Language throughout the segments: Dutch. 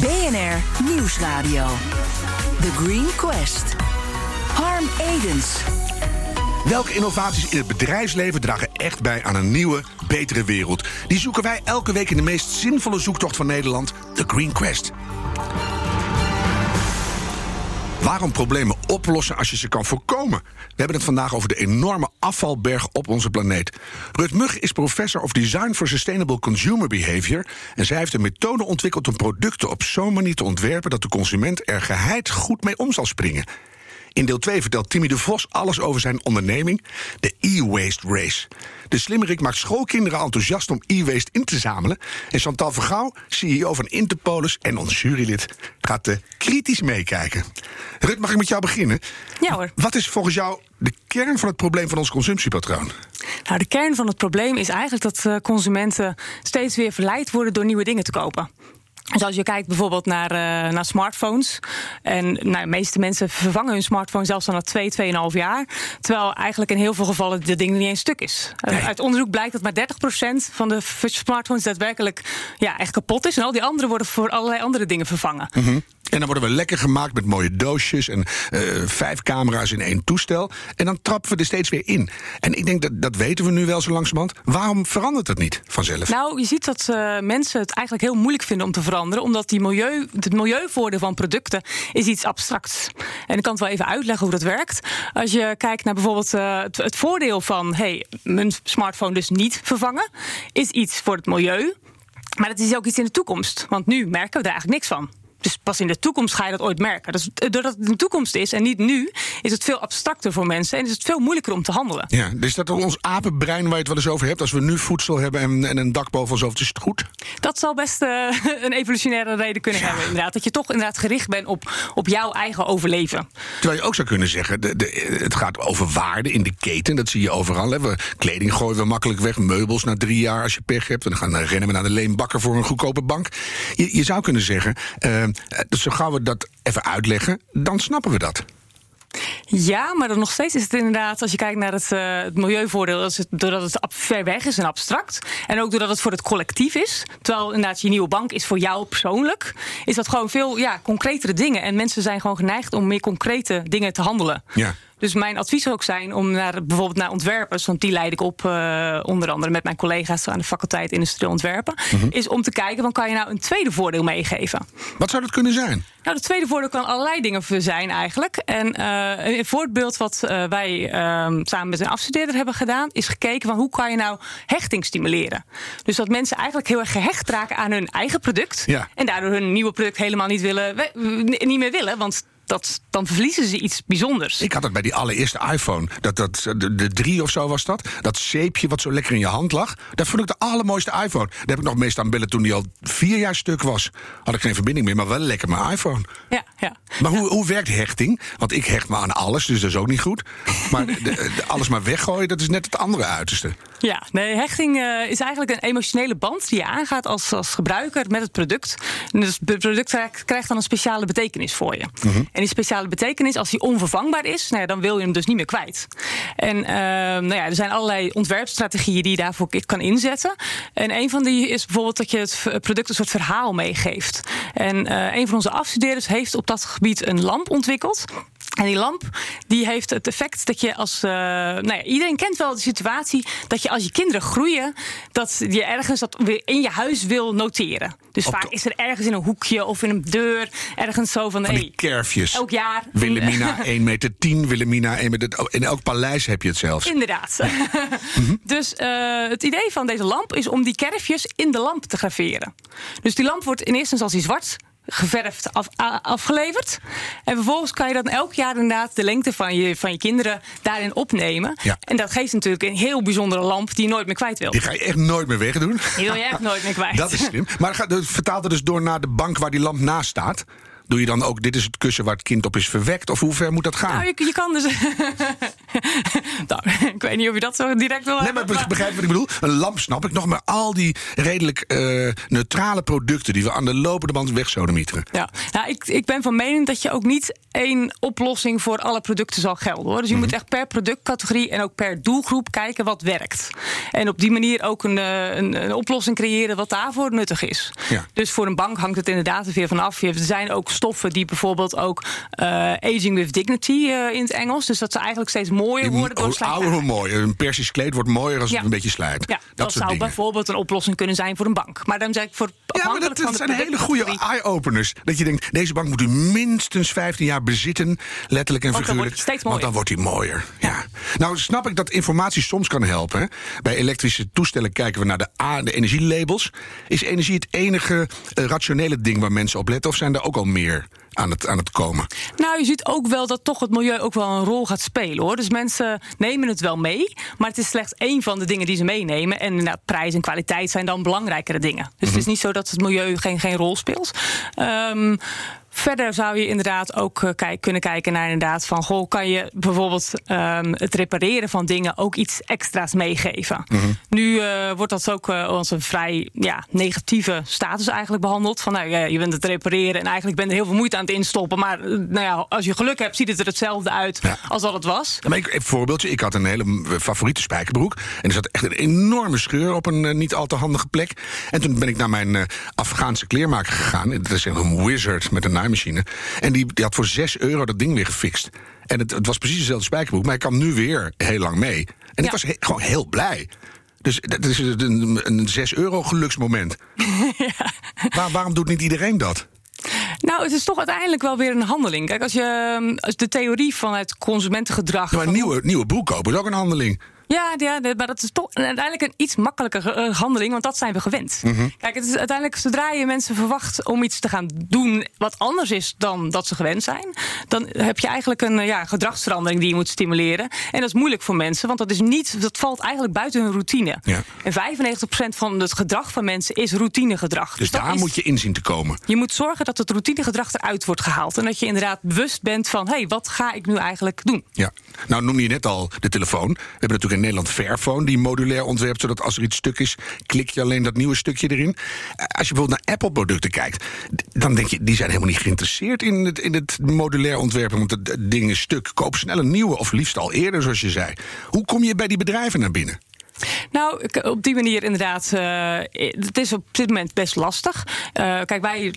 BNR Nieuwsradio. The Green Quest. Harm Edens. Welke innovaties in het bedrijfsleven dragen echt bij aan een nieuwe, betere wereld? Die zoeken wij elke week in de meest zinvolle zoektocht van Nederland, The Green Quest. Waarom problemen oplossen als je ze kan voorkomen? We hebben het vandaag over de enorme afvalberg op onze planeet. Rut Mug is professor of Design for Sustainable Consumer Behavior. En zij heeft een methode ontwikkeld om producten op zo'n manier te ontwerpen dat de consument er geheid goed mee om zal springen. In deel 2 vertelt Timmy de Vos alles over zijn onderneming, de e-waste race. De slimmerik maakt schoolkinderen enthousiast om e-waste in te zamelen. En Chantal Vergouw, CEO van Interpolis en ons jurylid, gaat uh, kritisch meekijken. Rut, mag ik met jou beginnen? Ja hoor. Wat is volgens jou de kern van het probleem van ons consumptiepatroon? Nou, de kern van het probleem is eigenlijk dat uh, consumenten steeds weer verleid worden door nieuwe dingen te kopen. Dus als je kijkt bijvoorbeeld naar, uh, naar smartphones. En nou, de meeste mensen vervangen hun smartphone zelfs al na 2, 2,5 jaar. Terwijl eigenlijk in heel veel gevallen dit ding niet eens stuk is. Nee. Uh, uit onderzoek blijkt dat maar 30% van de smartphones daadwerkelijk ja, echt kapot is. En al die andere worden voor allerlei andere dingen vervangen. Mm -hmm. En dan worden we lekker gemaakt met mooie doosjes en uh, vijf camera's in één toestel. En dan trappen we er steeds weer in. En ik denk dat dat weten we nu wel zo langzamerhand. Waarom verandert dat niet vanzelf? Nou, je ziet dat uh, mensen het eigenlijk heel moeilijk vinden om te veranderen. Omdat die milieu, het milieuvoordeel van producten is iets abstracts. En ik kan het wel even uitleggen hoe dat werkt. Als je kijkt naar bijvoorbeeld uh, het, voordeel van hey, mijn smartphone dus niet vervangen, is iets voor het milieu. Maar het is ook iets in de toekomst. Want nu merken we er eigenlijk niks van. Dus pas in de toekomst ga je dat ooit merken. Dus doordat het in de toekomst is en niet nu, is het veel abstracter voor mensen en is het veel moeilijker om te handelen. Ja, dus dat ons apenbrein waar je het wel eens over hebt, als we nu voedsel hebben en, en een dak boven ons hoofd, is het goed? Dat zal best uh, een evolutionaire reden kunnen ja. hebben, inderdaad. Dat je toch inderdaad gericht bent op, op jouw eigen overleven. Terwijl je ook zou kunnen zeggen, de, de, het gaat over waarde in de keten. Dat zie je overal. Hè. We, kleding gooien we makkelijk weg, meubels na drie jaar als je pech hebt. En dan gaan rennen we naar de leenbakker voor een goedkope bank. Je, je zou kunnen zeggen. Uh, dus zo gauw we dat even uitleggen, dan snappen we dat. Ja, maar dan nog steeds is het inderdaad, als je kijkt naar het, uh, het milieuvoordeel, dat het, doordat het ver weg is en abstract. En ook doordat het voor het collectief is. Terwijl inderdaad je nieuwe bank is voor jou persoonlijk. Is dat gewoon veel ja, concretere dingen. En mensen zijn gewoon geneigd om meer concrete dingen te handelen. Ja. Dus mijn advies zou ook zijn om naar, bijvoorbeeld naar ontwerpers, want die leid ik op uh, onder andere met mijn collega's aan de faculteit Industrieel Ontwerpen, -hmm. is om te kijken, van kan je nou een tweede voordeel meegeven? Wat zou dat kunnen zijn? Nou, het tweede voordeel kan allerlei dingen zijn eigenlijk. En uh, een voorbeeld wat uh, wij uh, samen met een afstudeerder hebben gedaan, is gekeken van hoe kan je nou hechting stimuleren. Dus dat mensen eigenlijk heel erg gehecht raken aan hun eigen product. Ja. En daardoor hun nieuwe product helemaal niet, willen, niet meer willen. Want dat, dan verliezen ze iets bijzonders. Ik had het bij die allereerste iPhone. Dat, dat, de, de drie of zo was dat. Dat zeepje wat zo lekker in je hand lag. Dat vond ik de allermooiste iPhone. Daar heb ik nog meest aan bellen toen die al vier jaar stuk was. Had ik geen verbinding meer, maar wel lekker mijn iPhone. Ja, ja. Maar hoe, hoe werkt hechting? Want ik hecht me aan alles, dus dat is ook niet goed. Maar de, de, alles maar weggooien, dat is net het andere uiterste. Ja, nee, hechting uh, is eigenlijk een emotionele band die je aangaat als, als gebruiker met het product. En dus het product krijgt dan een speciale betekenis voor je. Mm -hmm. Die speciale betekenis, als die onvervangbaar is, nou ja, dan wil je hem dus niet meer kwijt. En uh, nou ja, er zijn allerlei ontwerpstrategieën die je daarvoor kan inzetten. En een van die is bijvoorbeeld dat je het product een soort verhaal meegeeft. En uh, een van onze afstudeerders heeft op dat gebied een lamp ontwikkeld. En die lamp die heeft het effect dat je als. Uh, nou ja, iedereen kent wel de situatie dat je als je kinderen groeien, dat je ergens dat weer in je huis wil noteren. Dus vaak is er ergens in een hoekje of in een deur ergens zo van. van hey, kerfjes. Elk jaar. Willemina 1 meter 10, Willemina 1 meter. In elk paleis heb je het zelfs. Inderdaad. mm -hmm. Dus uh, het idee van deze lamp is om die kerfjes in de lamp te graveren. Dus die lamp wordt in eerste instantie zwart geverfd af, afgeleverd. En vervolgens kan je dan elk jaar inderdaad de lengte van je, van je kinderen daarin opnemen. Ja. En dat geeft natuurlijk een heel bijzondere lamp die je nooit meer kwijt wil. Die ga je echt nooit meer wegdoen. Die wil je echt nooit meer kwijt. Dat is slim. Maar het vertaalt er dus door naar de bank waar die lamp naast staat. Doe je dan ook, dit is het kussen waar het kind op is verwekt? Of hoe ver moet dat gaan? Nou, je, je kan dus. nou, ik weet niet of je dat zo direct wil. Nee, maar begrijp wat ik bedoel? Een lamp snap ik nog, maar al die redelijk eh, neutrale producten die we aan de lopende band wegsodemieteren. Ja, nou, ik, ik ben van mening dat je ook niet één oplossing voor alle producten zal gelden hoor. Dus je Mhm. moet echt per productcategorie en ook per doelgroep kijken wat werkt. En op die manier ook een, eh, een, een oplossing creëren wat daarvoor nuttig is. Ja. Dus voor een bank hangt het inderdaad er weer vanaf. Je- Er zijn ook stoffen die bijvoorbeeld ook eh, aging with dignity eh, in het Engels. Dus dat ze eigenlijk steeds mooier worden door Hoe slijtage. ouder, hoe mooier. Een persisch kleed wordt mooier als Ja. het een beetje slijt. Ja, dat, soort zou dingen. bijvoorbeeld een oplossing kunnen zijn voor een bank. Maar dan zeg ik voor Ja, maar dat, dat zijn hele goede eye-openers. Dat je denkt, deze bank moet u minstens 15 jaar bezitten. Letterlijk en figuurlijk. Want dan wordt hij mooier. Ja. Nou, snap ik dat informatie soms kan helpen. hè. Bij elektrische toestellen kijken we naar de, A, de energielabels. Is energie het enige eh, rationele ding waar mensen op letten? Of zijn er ook al meer aan het, aan het komen? Nou, je ziet ook wel dat toch het milieu ook wel een rol gaat spelen hoor. Dus mensen nemen het wel mee, maar het is slechts één van de dingen die ze meenemen. En nou, prijs en kwaliteit zijn dan belangrijkere dingen. Dus het is niet zo dat het milieu geen, geen rol speelt. Ehm, Verder zou je inderdaad ook eh, kijk, kunnen kijken naar inderdaad van goh, kan je bijvoorbeeld ehm, het repareren van dingen ook iets extra's meegeven. Nu eh, wordt dat ook eh, als een vrij ja, negatieve status eigenlijk behandeld. Van nou je bent het repareren en eigenlijk ben je er heel veel moeite aan het instoppen. Maar nou ja, als je geluk hebt, ziet het er hetzelfde uit Ja. als dat het was. Ja, maar ik, een voorbeeldje. Ik had een hele favoriete spijkerbroek. En er zat echt een enorme scheur op een niet al te handige plek. En toen ben ik naar mijn Afghaanse kleermaker gegaan. Dat is een wizard met een naaimachine. En die, die had voor 6 euro dat ding weer gefixt. En het, het was precies dezelfde spijkerbroek. Maar ik kan nu weer heel lang mee. En ik was he- gewoon heel blij. Dus dat is een, een 6 euro geluksmoment. Waar, waarom doet niet iedereen dat? Nou, het is toch uiteindelijk wel weer een handeling. Kijk, als je ehm, als de theorie van het consumentengedrag. Ja, maar een nieuwe, nieuwe broek kopen is ook een handeling. Ja, ja, maar dat is toch uiteindelijk een iets makkelijker eh, handeling, want dat zijn we gewend. Mhm. Kijk, het is uiteindelijk zodra je mensen verwacht om iets te gaan doen wat anders is dan dat ze gewend zijn, dan heb je eigenlijk een eh, ja, gedragsverandering die je moet stimuleren. En dat is moeilijk voor mensen, want dat is niet, dat valt eigenlijk buiten hun routine. Ja. En 95% van het gedrag van mensen is routinegedrag. Dus dat daar is- moet je in zien te komen. je moet zorgen dat het routinegedrag eruit wordt gehaald. En dat je inderdaad bewust bent van: hé, hey, wat ga ik nu eigenlijk doen? Ja, nou noemde je net al de telefoon. We hebben natuurlijk in Nederland Fairphone die modulair ontwerpt, zodat als er iets stuk is, klik je alleen dat nieuwe stukje erin. Eh, Als je bijvoorbeeld naar Apple-producten kijkt, dan denk je, die zijn helemaal niet geïnteresseerd in het, in het modulair ontwerpen, want het ding is stuk. Koop snel een nieuwe, of liefst al eerder, zoals je zei. Hoe kom je bij die bedrijven naar binnen? Nou, op die manier inderdaad. eh, het is op dit moment best lastig. Eh, kijk, wij,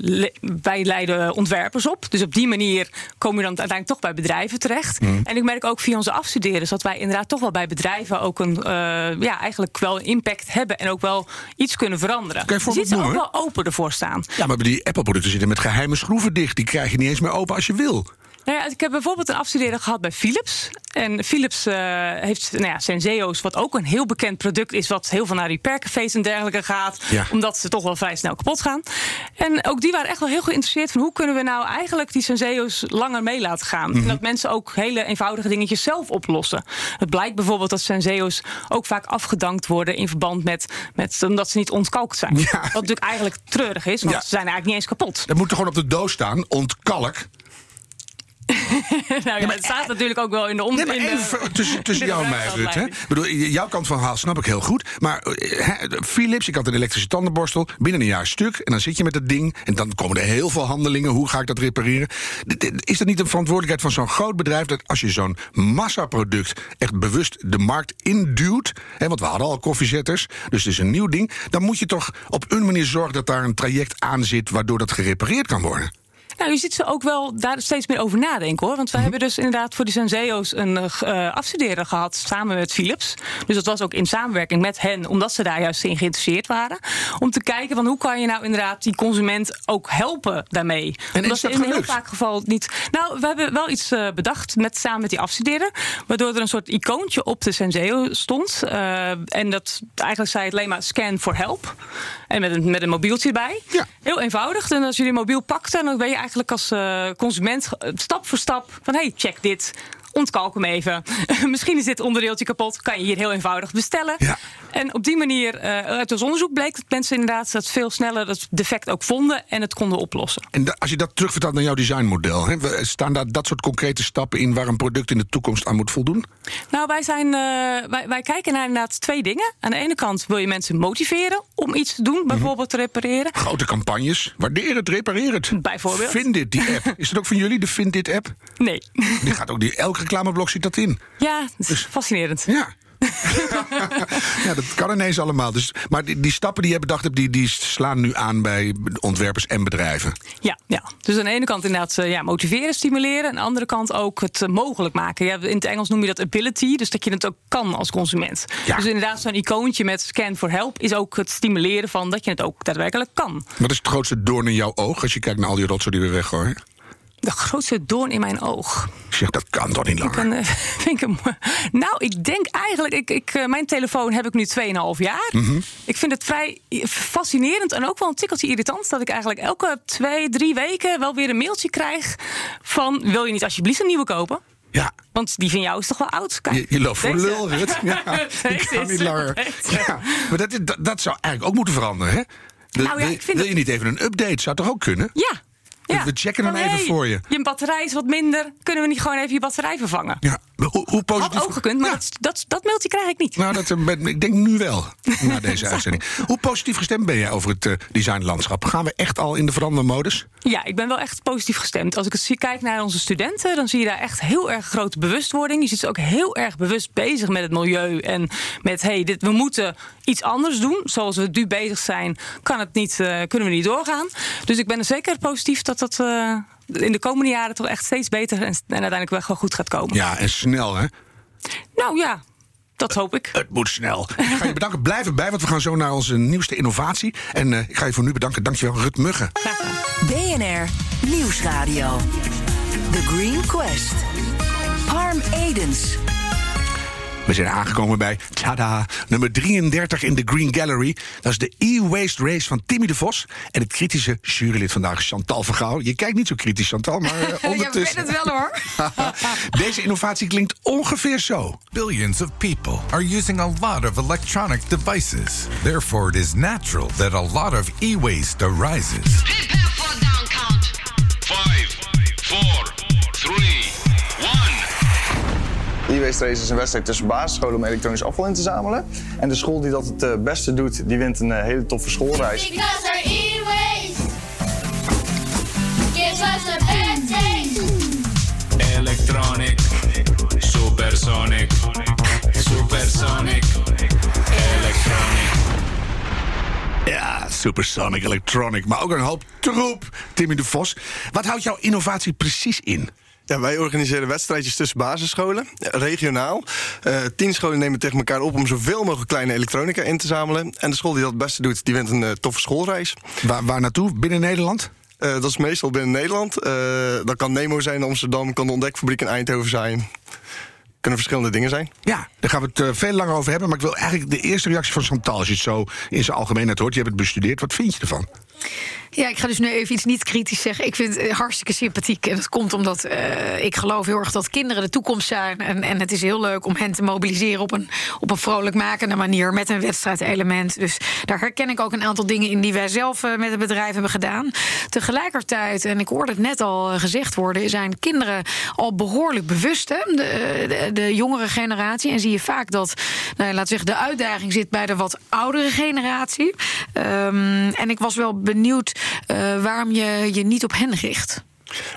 wij leiden ontwerpers op. Dus op die manier kom je dan uiteindelijk toch bij bedrijven terecht. Mhm. En ik merk ook via onze afstudeerders dat wij inderdaad toch wel bij bedrijven ook een, eh, ja, eigenlijk wel een impact hebben en ook wel iets kunnen veranderen. Kan je een ziet ze ook wel open ervoor staan. Ja, maar die Apple-producten zitten met geheime schroeven dicht. Die krijg je niet eens meer open als je wil. Nou ja, ik heb bijvoorbeeld een afstudeerder gehad bij Philips. En Philips eh, heeft nou ja, Senseo's, wat ook een heel bekend product is... wat heel veel naar repaircafés en dergelijke gaat. Ja. Omdat ze toch wel vrij snel kapot gaan. En ook die waren echt wel heel geïnteresseerd van... hoe kunnen we nou eigenlijk die Senseo's langer mee laten gaan? Mhm. En dat mensen ook hele eenvoudige dingetjes zelf oplossen. Het blijkt bijvoorbeeld dat Senseo's ook vaak afgedankt worden... in verband met, met omdat ze niet ontkalkt zijn. Ja. Wat natuurlijk eigenlijk treurig is, want ze zijn eigenlijk niet eens kapot. Dat moet er gewoon op de doos staan, ontkalk. nou ja, het staat natuurlijk ook wel in de om. Nee, maar de- even tussen, tussen jou en mij. Hè? Ik bedoel, jouw kant van het verhaal snap ik heel goed. Maar eh, Philips, ik had een elektrische tandenborstel. Binnen een jaar stuk. En dan zit je met dat ding. En dan komen er heel veel handelingen. Hoe ga ik dat repareren? Is dat niet een verantwoordelijkheid van zo'n groot bedrijf... dat als je zo'n massaproduct echt bewust de markt induwt... Hè, want we hadden al koffiezetters, dus het is een nieuw ding... dan moet je toch op een manier zorgen dat daar een traject aan zit... waardoor dat gerepareerd kan worden. Nou, je ziet ze ook wel daar steeds meer over nadenken hoor. Want Mhm. we hebben dus inderdaad voor de Senseo's een eh, g- eh, afstudeerder gehad samen met Philips. Dus dat was ook in samenwerking met hen, omdat ze daar juist in geïnteresseerd waren. Om te kijken van hoe kan je nou inderdaad die consument ook helpen daarmee. En omdat is dat ze in heel vaak geval niet. Nou, we hebben wel iets eh, bedacht met, samen met die afstudeerder. Waardoor er een soort icoontje op de Senseo stond. Eh, en dat eigenlijk zei het alleen maar scan for help. En met een, met een mobieltje erbij. Ja. Heel eenvoudig. En als je die mobiel pakt, dan ben je eigenlijk als eh, consument eh, stap voor stap van hey, check dit. Ontkalk hem even. Misschien is dit onderdeeltje kapot, kan je hier heel eenvoudig bestellen. Ja. En op die manier, uh, uit ons onderzoek bleek dat mensen inderdaad dat veel sneller dat defect ook vonden en het konden oplossen. En als je dat terugvertaalt naar jouw designmodel, hè, staan daar dat soort concrete stappen in waar een product in de toekomst aan moet voldoen? Nou, wij, zijn, eh, wij, wij kijken naar inderdaad twee dingen. Aan de ene kant wil je mensen motiveren om iets te doen, bijvoorbeeld te repareren. Grote campagnes, waardeer het, repareer het. Bijvoorbeeld. Vind dit, die app. Is dat ook van jullie, de Vind dit app? Nee. Die gaat ook, die, elk reclameblok zit dat in. Ja, dat is fascinerend. Ja. ja, dat kan ineens allemaal. Dus, maar die, die stappen die je bedacht hebt, die, die slaan nu aan bij ontwerpers en bedrijven. Ja, ja, dus aan de ene kant inderdaad eh, ja, motiveren, stimuleren. Aan de andere kant ook het eh, mogelijk maken. Ja, in het Engels noem je dat ability, dus dat je het ook kan als consument. Ja. Dus inderdaad, zo'n icoontje met scan for help is ook het stimuleren van dat je het ook daadwerkelijk kan. Wat is het grootste doorn in jouw oog als je kijkt naar al die rotzooi die we weggooien? De grootste doorn in mijn oog. Ik zeg, dat kan toch niet Ik langer? ben, eh, vind ik hem- nou, ik denk eigenlijk, ik, ik, eh, mijn telefoon heb ik nu 2,5 jaar. Mhm. Ik vind het vrij fascinerend en ook wel een tikkeltje irritant dat ik eigenlijk elke twee, drie weken wel weer een mailtje krijg van wil je niet alsjeblieft een nieuwe kopen? Ja, Want die van jou is toch wel oud? Kijk, je, je loopt voor lul, Rut. Ja, ik kan niet langer. Ja, maar dat, dat, dat zou eigenlijk ook moeten veranderen, hè? De- Nou ja, wil, ik vind wil je niet even een update? Zou toch ook kunnen? Ja. Ja. We checken hem even hey, voor je. Je batterij is wat minder. Kunnen we niet gewoon even je batterij vervangen? Ja, hoe, hoe positief... Had ook gekund, maar Ja. dat, dat, dat mailtje krijg ik niet. Nou, dat, eh, ik denk nu wel, na deze uitzending. Hoe positief gestemd ben jij over het eh, designlandschap? Gaan we echt al in de verandermodus? Ja, ik ben wel echt positief gestemd. Als ik het zie, kijk naar onze studenten, dan zie je daar echt heel erg grote bewustwording. Je ziet ze ook heel erg bewust bezig met het milieu en met hey, dit, we moeten iets anders doen. Zoals we nu bezig zijn, kan het niet, eh, kunnen we niet doorgaan. Dus ik ben er zeker positief dat dat in de komende jaren toch echt steeds beter en, en uiteindelijk wel gewoon goed gaat komen. Ja, en snel, hè? Nou ja, dat hoop ik. Het moet snel. Ik ga je bedanken. Blijf erbij, want we gaan zo naar onze nieuwste innovatie. En eh, ik ga je voor nu bedanken. Dankjewel, Rut Muggen. BNR Nieuwsradio. The Green Quest. Harm Edens. We zijn aangekomen bij, tada, nummer 33 in de Green Gallery. Dat is de e-waste race van Timmy de Vos. En het kritische jurylid vandaag, Chantal Vergouw. Je kijkt niet zo kritisch, Chantal, maar eh, ondertussen... het wel hoor. Deze innovatie klinkt ongeveer zo. Billions of people are using a lot of electronic devices. Therefore, it is natural that a lot of e waste arises. Race is een wedstrijd tussen basisscholen om elektronisch afval in te zamelen. En de school die dat het eh, beste doet, die wint een eh, hele toffe schoolreis. Because our e-waste gives us a bad taste. Electronic, supersonic, supersonic, electronic. Ja, supersonic electronic, maar ook een hoop troep. Timmy de Vos. Wat houdt jouw innovatie precies in? Ja, wij organiseren wedstrijdjes tussen basisscholen, regionaal. Eh, tien scholen nemen tegen elkaar op om zoveel mogelijk kleine elektronica in te zamelen. En de school die dat het beste doet, die wint een eh, toffe schoolreis. Waar, waar naartoe? Binnen Nederland? Eh, dat is meestal binnen Nederland. Dat kan Nemo zijn in Amsterdam, kan de ontdekfabriek in Eindhoven zijn. Kunnen verschillende dingen zijn. Ja, daar gaan we het veel langer over hebben. Maar ik wil eigenlijk de eerste reactie van Chantal, als je het zo in zijn algemeenheid hoort. Je hebt het bestudeerd. Wat vind je ervan? Ja, ik ga dus nu even iets niet kritisch zeggen. Ik vind het eh, hartstikke sympathiek. En dat komt omdat eh, ik geloof heel erg dat kinderen de toekomst zijn. En, en het is heel leuk om hen te mobiliseren op een, op een vrolijkmakende manier. Met een wedstrijdelement. Dus daar herken ik ook een aantal dingen in die wij zelf eh, met het bedrijf hebben gedaan. Tegelijkertijd, en ik hoorde het net al gezegd worden, zijn kinderen al behoorlijk bewust. Hè? De, de, jongere generatie. En zie je vaak dat, nou, laat zeggen, de uitdaging zit bij de wat oudere generatie. Ehm, en ik was wel benieuwd eh, waarom je je niet op hen richt.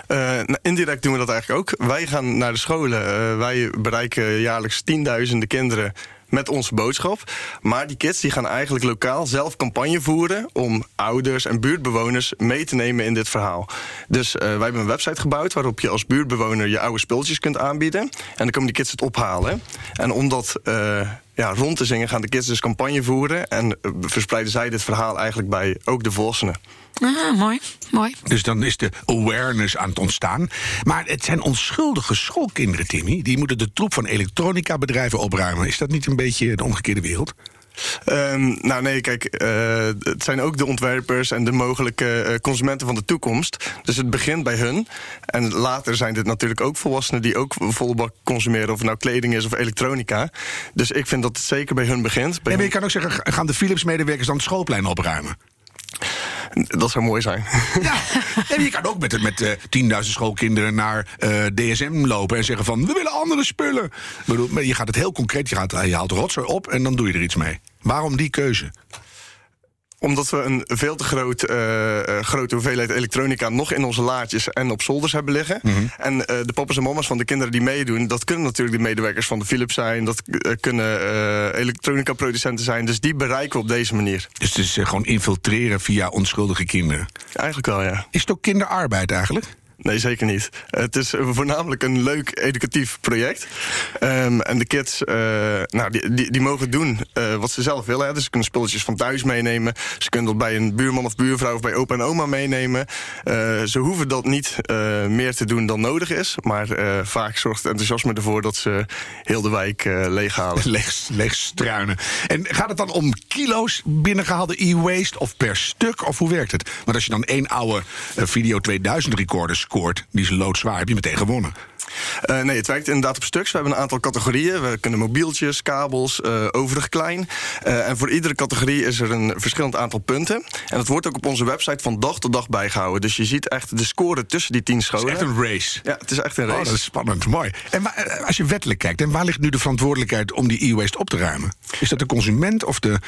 Eh, nou, indirect doen we dat eigenlijk ook. Wij gaan naar de scholen. Eh, wij bereiken jaarlijks tienduizenden kinderen met onze boodschap. Maar die kids die gaan eigenlijk lokaal zelf campagne voeren... om ouders en buurtbewoners mee te nemen in dit verhaal. Dus wij hebben een website gebouwd... waarop je als buurtbewoner je oude spulletjes kunt aanbieden. En dan komen die kids het ophalen. En om dat eh, ja, rond te zingen gaan de kids dus campagne voeren... en eh, verspreiden zij dit verhaal eigenlijk bij ook de volwassenen. Ah, mooi, mooi. Dus dan is de awareness aan het ontstaan. Maar het zijn onschuldige schoolkinderen, Timmy. Die moeten de troep van elektronica bedrijven opruimen. Is dat niet een beetje de omgekeerde wereld? Ehm, nou nee, kijk, eh, het zijn ook de ontwerpers en de mogelijke eh, consumenten van de toekomst. Dus het begint bij hun. En later zijn dit natuurlijk ook volwassenen die ook volle bak consumeren, of het nou kleding is of elektronica. Dus ik vind dat het zeker bij hun begint. Bij En je kan ook zeggen, gaan de Philips-medewerkers dan het schoolplein opruimen? Dat zou mooi zijn. Ja, en je kan ook met, met eh, 10.000 schoolkinderen naar eh, DSM lopen en zeggen van... we willen andere spullen. Bedoel, je gaat het heel concreet, je, gaat, je haalt rotzooi op en dan doe je er iets mee. Waarom die keuze? Omdat we een veel te groot, eh, eh, grote hoeveelheid elektronica nog in onze laadjes en op zolders hebben liggen. En eh, de papa's en mama's van de kinderen die meedoen, dat kunnen natuurlijk de medewerkers van de Philips zijn. Dat kunnen elektronica producenten zijn. Dus die bereiken we op deze manier. Dus het is gewoon infiltreren via onschuldige kinderen. Eigenlijk wel, ja. Is het ook kinderarbeid eigenlijk? Nee, zeker niet. Het is voornamelijk een leuk educatief project. Ehm, en de kids, eh, nou, die, die, mogen doen eh, wat ze zelf willen. Hè. Dus ze kunnen spulletjes van thuis meenemen. Ze kunnen dat bij een buurman of buurvrouw of bij opa en oma meenemen. Eh, ze hoeven dat niet meer te doen dan nodig is. Maar vaak zorgt het enthousiasme ervoor dat ze heel de wijk leeghalen. Leeg, leeg struinen. En gaat het dan om kilo's binnengehaalde e-waste of per stuk? Of hoe werkt het? Want als je dan één oude Video 2000 recorder scoort, die is loodzwaar, heb je meteen gewonnen. Eh, nee, het werkt inderdaad op stuks. We hebben een aantal categorieën. We kunnen mobieltjes, kabels, eh, overig klein. Eh, en voor iedere categorie is er een verschillend aantal punten. En dat wordt ook op onze website van dag tot dag bijgehouden. Dus je ziet echt de score tussen die tien Het scholen. is echt een race. Ja, het is echt een Oh, race. dat is spannend, mooi. En als je wettelijk kijkt, en waar ligt nu de verantwoordelijkheid om die e-waste op te ruimen? Is dat de consument of de.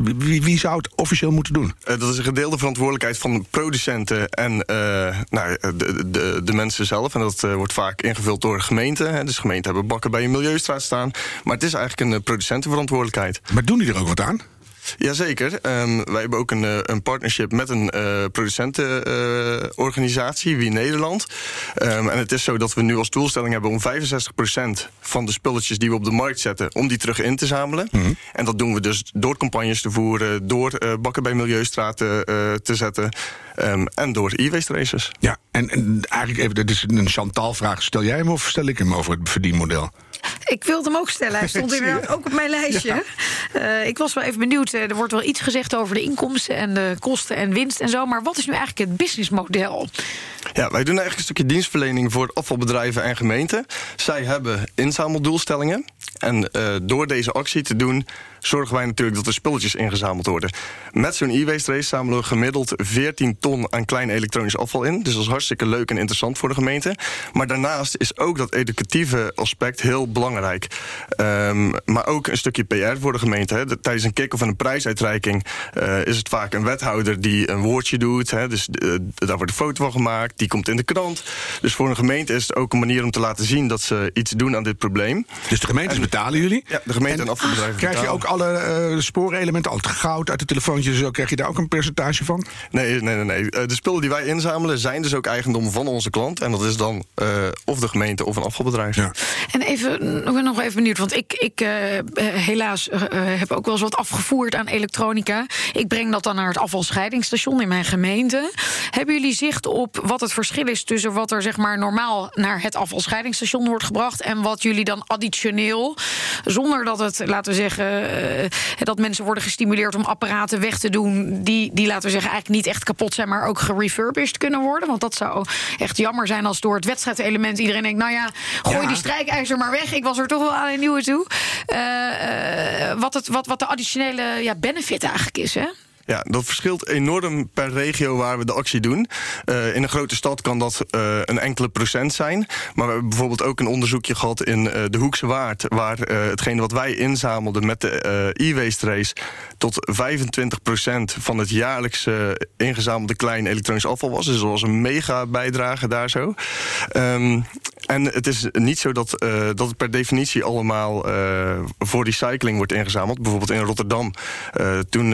Wie, wie zou het officieel moeten doen? Eh, dat is een gedeelde verantwoordelijkheid van de producenten en eh, nou, de, de, de mensen zelf. En dat eh, wordt vaak ingevuld door de gemeente. Hè. Dus gemeenten hebben bakken bij een milieustraat staan. Maar het is eigenlijk een eh, producentenverantwoordelijkheid. Maar doen die er ook wat aan? Jazeker. Ehm wij hebben ook een, eh, een partnership met een eh producentenorganisatie, Wie Nederland. Ehm, en het is zo dat we nu als doelstelling hebben om 65% van de spulletjes die we op de markt zetten, om die terug in te zamelen. En dat doen we dus door campagnes te voeren, door eh, bakken bij milieustraten te zetten ehm, en door e-waste races. Ja, en, en eigenlijk even, dit is een Chantal-vraag. Stel jij hem of stel ik hem over het verdienmodel? Ik wilde hem ook stellen. Hij stond inderdaad ook op mijn lijstje. Eh, ik was wel even benieuwd. eh, Er wordt wel iets gezegd over de inkomsten en de kosten en winst en zo. Maar wat is nu eigenlijk het businessmodel? Ja, wij doen eigenlijk een stukje dienstverlening voor afvalbedrijven en gemeenten. Zij hebben inzameldoelstellingen. En eh, door deze actie te doen, zorgen wij natuurlijk dat er spulletjes ingezameld worden. Met zo'n e-waste race zamelen we gemiddeld 14 ton aan klein elektronisch afval in. Dus dat is hartstikke leuk en interessant voor de gemeente. Maar daarnaast is ook dat educatieve aspect heel belangrijk. Ehm, maar ook een stukje PR voor de gemeente. Hè. De- Tijdens een kick of een prijsuitreiking eh, is het vaak een wethouder die een woordje doet. Hè. Dus eh, daar wordt een foto van gemaakt, die komt in de krant. Dus voor een gemeente is het ook een manier om te laten zien dat ze iets doen aan dit probleem. Dus de gemeentes betalen jullie? Ja, de gemeente en, afvalbedrijven Krijg je ook alle eh, spoorelementen, al het goud uit de telefoontjes, zo, krijg je daar ook een percentage van? Nee, nee, nee. nee. Eh, De spullen die wij inzamelen zijn dus ook eigendom van onze klant. En dat is dan eh, of de gemeente of een afvalbedrijf. Ja. En even, ik ben nog even benieuwd, want ik, ik helaas heb ook wel eens wat afgevoerd aan elektronica. Ik breng dat dan naar het afvalscheidingsstation in mijn gemeente. Hebben jullie zicht op wat het verschil is tussen wat er zeg maar normaal naar het afvalscheidingsstation wordt gebracht en wat jullie dan additioneel, zonder dat het, laten we zeggen, dat mensen worden gestimuleerd om apparaten weg te doen die, die laten we zeggen, eigenlijk niet echt kapot zijn, maar ook gerefurbished kunnen worden? Want dat zou echt jammer zijn als door het wedstrijdelement iedereen denkt, nou ja, gooi Ja. die strijkijzer maar weg. Ik was er toch wel aan een nieuwe toe. Eh, eh, wat, het, wat, wat de additionele ja, benefit eigenlijk is, hè? Ja, dat verschilt enorm per regio waar we de actie doen. Eh, in een grote stad kan dat eh, een enkele procent zijn. Maar we hebben bijvoorbeeld ook een onderzoekje gehad in eh, de Hoekse Waard... waar hetgene wat wij inzamelden met de e-waste race... tot 25 procent van het jaarlijks eh, ingezamelde klein elektronisch afval was. Dus dat was een mega bijdrage daar zo. Ehm, en het is niet zo dat, dat het per definitie allemaal voor recycling wordt ingezameld. Bijvoorbeeld in Rotterdam, toen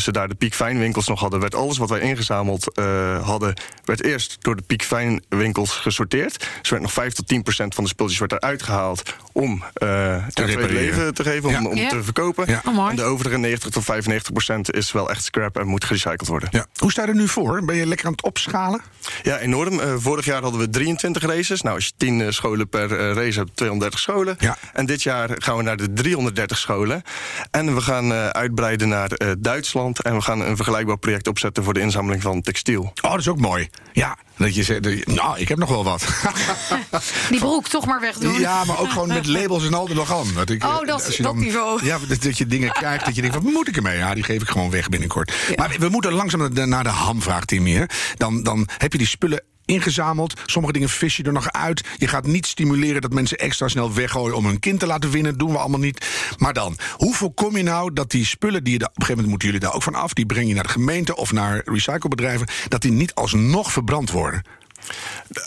ze daar jaar de piekfijnwinkels nog hadden, werd alles wat wij ingezameld eh, hadden, werd eerst door de piekfijnwinkels gesorteerd. Dus werd nog 5 tot 10 procent van de spulletjes werd eruit gehaald om eh een tweede repareren. leven te geven, om, Ja. om Ja. te verkopen. Ja. Oh. En de overige 90 tot 95 procent is wel echt scrap en moet gerecycled worden. Ja. Hoe sta je er nu voor? Ben je lekker aan het opschalen? Ja, enorm. Eh, vorig jaar hadden we 23 races. Nou, als je 10 eh, scholen per race hebt, 230 scholen. Ja. En dit jaar gaan we naar de 330 scholen. En we gaan eh, uitbreiden naar eh, Duitsland. En we gaan een vergelijkbaar project opzetten voor de inzameling van textiel. Oh, dat is ook mooi. Ja, dat je zegt, nou, ik heb nog wel wat. Die broek toch maar wegdoen. Ja, maar ook gewoon met labels en al er nog aan. Dat ik, Oh, eh, dat- als je dat niveau. Ja, dat, dat je dingen krijgt dat je denkt, wat moet ik ermee? Ja, die geef ik gewoon weg binnenkort. Maar we, we moeten langzaam naar de, naar de hamvraag, Timmy. hè. Dan, dan heb je die spullen ingezameld. Sommige dingen vis je er nog uit. Je gaat niet stimuleren dat mensen extra snel weggooien... om hun kind te laten winnen. doen we allemaal niet. Maar dan, hoe voorkom je nou dat die spullen... die je daar, op een gegeven moment moeten jullie daar ook van af... die breng je naar de gemeente of naar recyclebedrijven... dat die niet alsnog verbrand worden?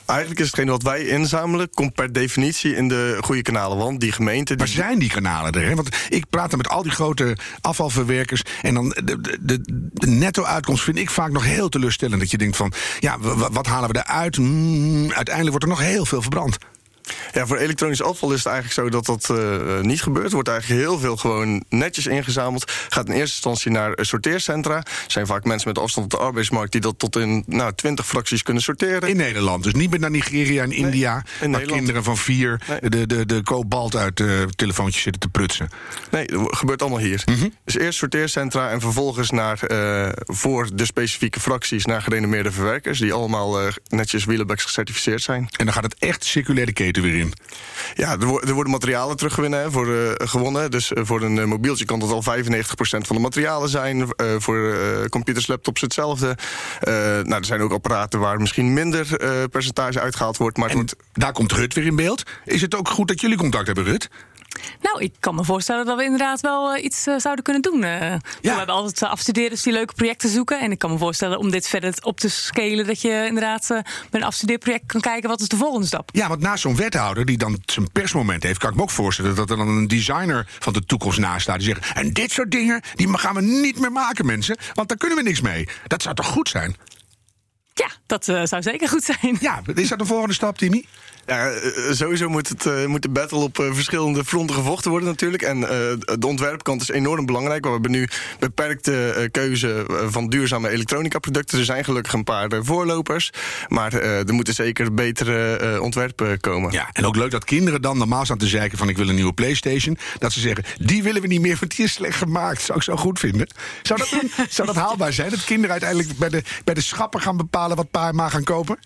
Eigenlijk is hetgeen wat wij inzamelen, komt per definitie in de goede kanalen. Want die gemeente. Waar zijn die kanalen er? Want ik praat dan met al die grote afvalverwerkers. En dan de, de, de, netto-uitkomst vind ik vaak nog heel teleurstellend. Dat je denkt van, ja, wat halen we eruit? Mm, uiteindelijk wordt er nog heel veel verbrand. Ja, voor elektronisch afval is het eigenlijk zo dat dat eh, niet gebeurt. Er wordt eigenlijk heel veel gewoon netjes ingezameld. Gaat in eerste instantie naar eh, sorteercentra. Er zijn vaak mensen met afstand op de arbeidsmarkt die dat tot in nou, 20 fracties kunnen sorteren. In Nederland. Dus niet meer naar Nigeria en India. in waar kinderen van vier Nee. de, de, de kobalt uit de telefoontjes zitten te prutsen. Nee, dat gebeurt allemaal hier. Mhm. Dus eerst sorteercentra en vervolgens naar, eh, voor de specifieke fracties naar gerenommeerde verwerkers. Die allemaal eh, netjes Wheelabags gecertificeerd zijn. En dan gaat het echt circulaire keten weer in. Ja, er, wo- er worden materialen teruggewonnen. Voor, eh, gewonnen. Dus eh, voor een eh, mobieltje kan dat al 95% van de materialen zijn. Voor computers, laptops hetzelfde. Nou, er zijn ook apparaten waar misschien minder percentage uitgehaald wordt. Maar En wordt daar komt Rut weer in beeld. Is het ook goed dat jullie contact hebben, Rut? Nou, ik kan me voorstellen dat we inderdaad wel eh, iets eh, zouden kunnen doen. eh. We hebben altijd afstudeerders die leuke projecten zoeken. En ik kan me voorstellen om dit verder op te scalen... dat je inderdaad met een afstudeerproject kan kijken... wat is de volgende stap. Ja, want naast zo'n wethouder die dan zijn persmoment heeft... kan ik me ook voorstellen dat er dan een designer van de toekomst naast staat... die zegt, en dit soort dingen die gaan we niet meer maken, mensen. Want daar kunnen we niks mee. Dat zou toch goed zijn? Ja, dat eh, zou zeker goed zijn. Ja, is dat de volgende stap, Timmy? Ja, eh, sowieso moet, het, eh, moet de battle op eh, verschillende fronten gevochten worden natuurlijk. En eh, de ontwerpkant is enorm belangrijk. We hebben nu beperkte eh, keuze van duurzame elektronica producten. Er zijn gelukkig een paar voorlopers. Maar eh, er moeten zeker betere eh, ontwerpen komen. Ja, en ook leuk dat kinderen dan normaal staan te zeiken van... ik wil een nieuwe Playstation. Dat ze zeggen, die willen we niet meer, want die is slecht gemaakt. Zou ik zo goed vinden. Zou dat, dan- zou dat haalbaar zijn? Dat kinderen uiteindelijk bij de, bij de schappen gaan bepalen... wat pa en ma gaan kopen?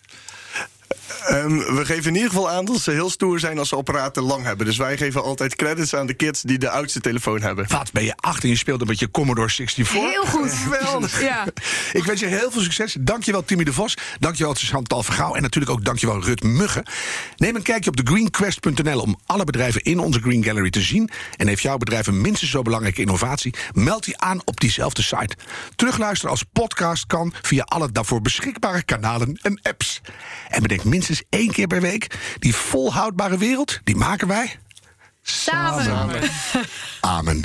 Ehm, we geven in ieder geval aan dat ze heel stoer zijn als ze apparaten lang hebben. Dus wij geven altijd credits aan de kids die de oudste telefoon hebben. Wat, ben je acht en je speelt een beetje Commodore 64? Heel goed. Geweldig. Ja. Ik wens je heel veel succes. Dankjewel Timmy de Vos. Dankjewel Chantal Vergouw. En natuurlijk ook dankjewel Rut Muggen. Neem een kijkje op thegreenquest.nl om alle bedrijven in onze Green Gallery te zien. En heeft jouw bedrijf een minstens zo belangrijke innovatie? Meld die aan op diezelfde site. Terugluisteren als podcast kan via alle daarvoor beschikbare kanalen en apps. En bedenk minstens één keer per week... die volhoudbare wereld, die maken wij Samen. Amen.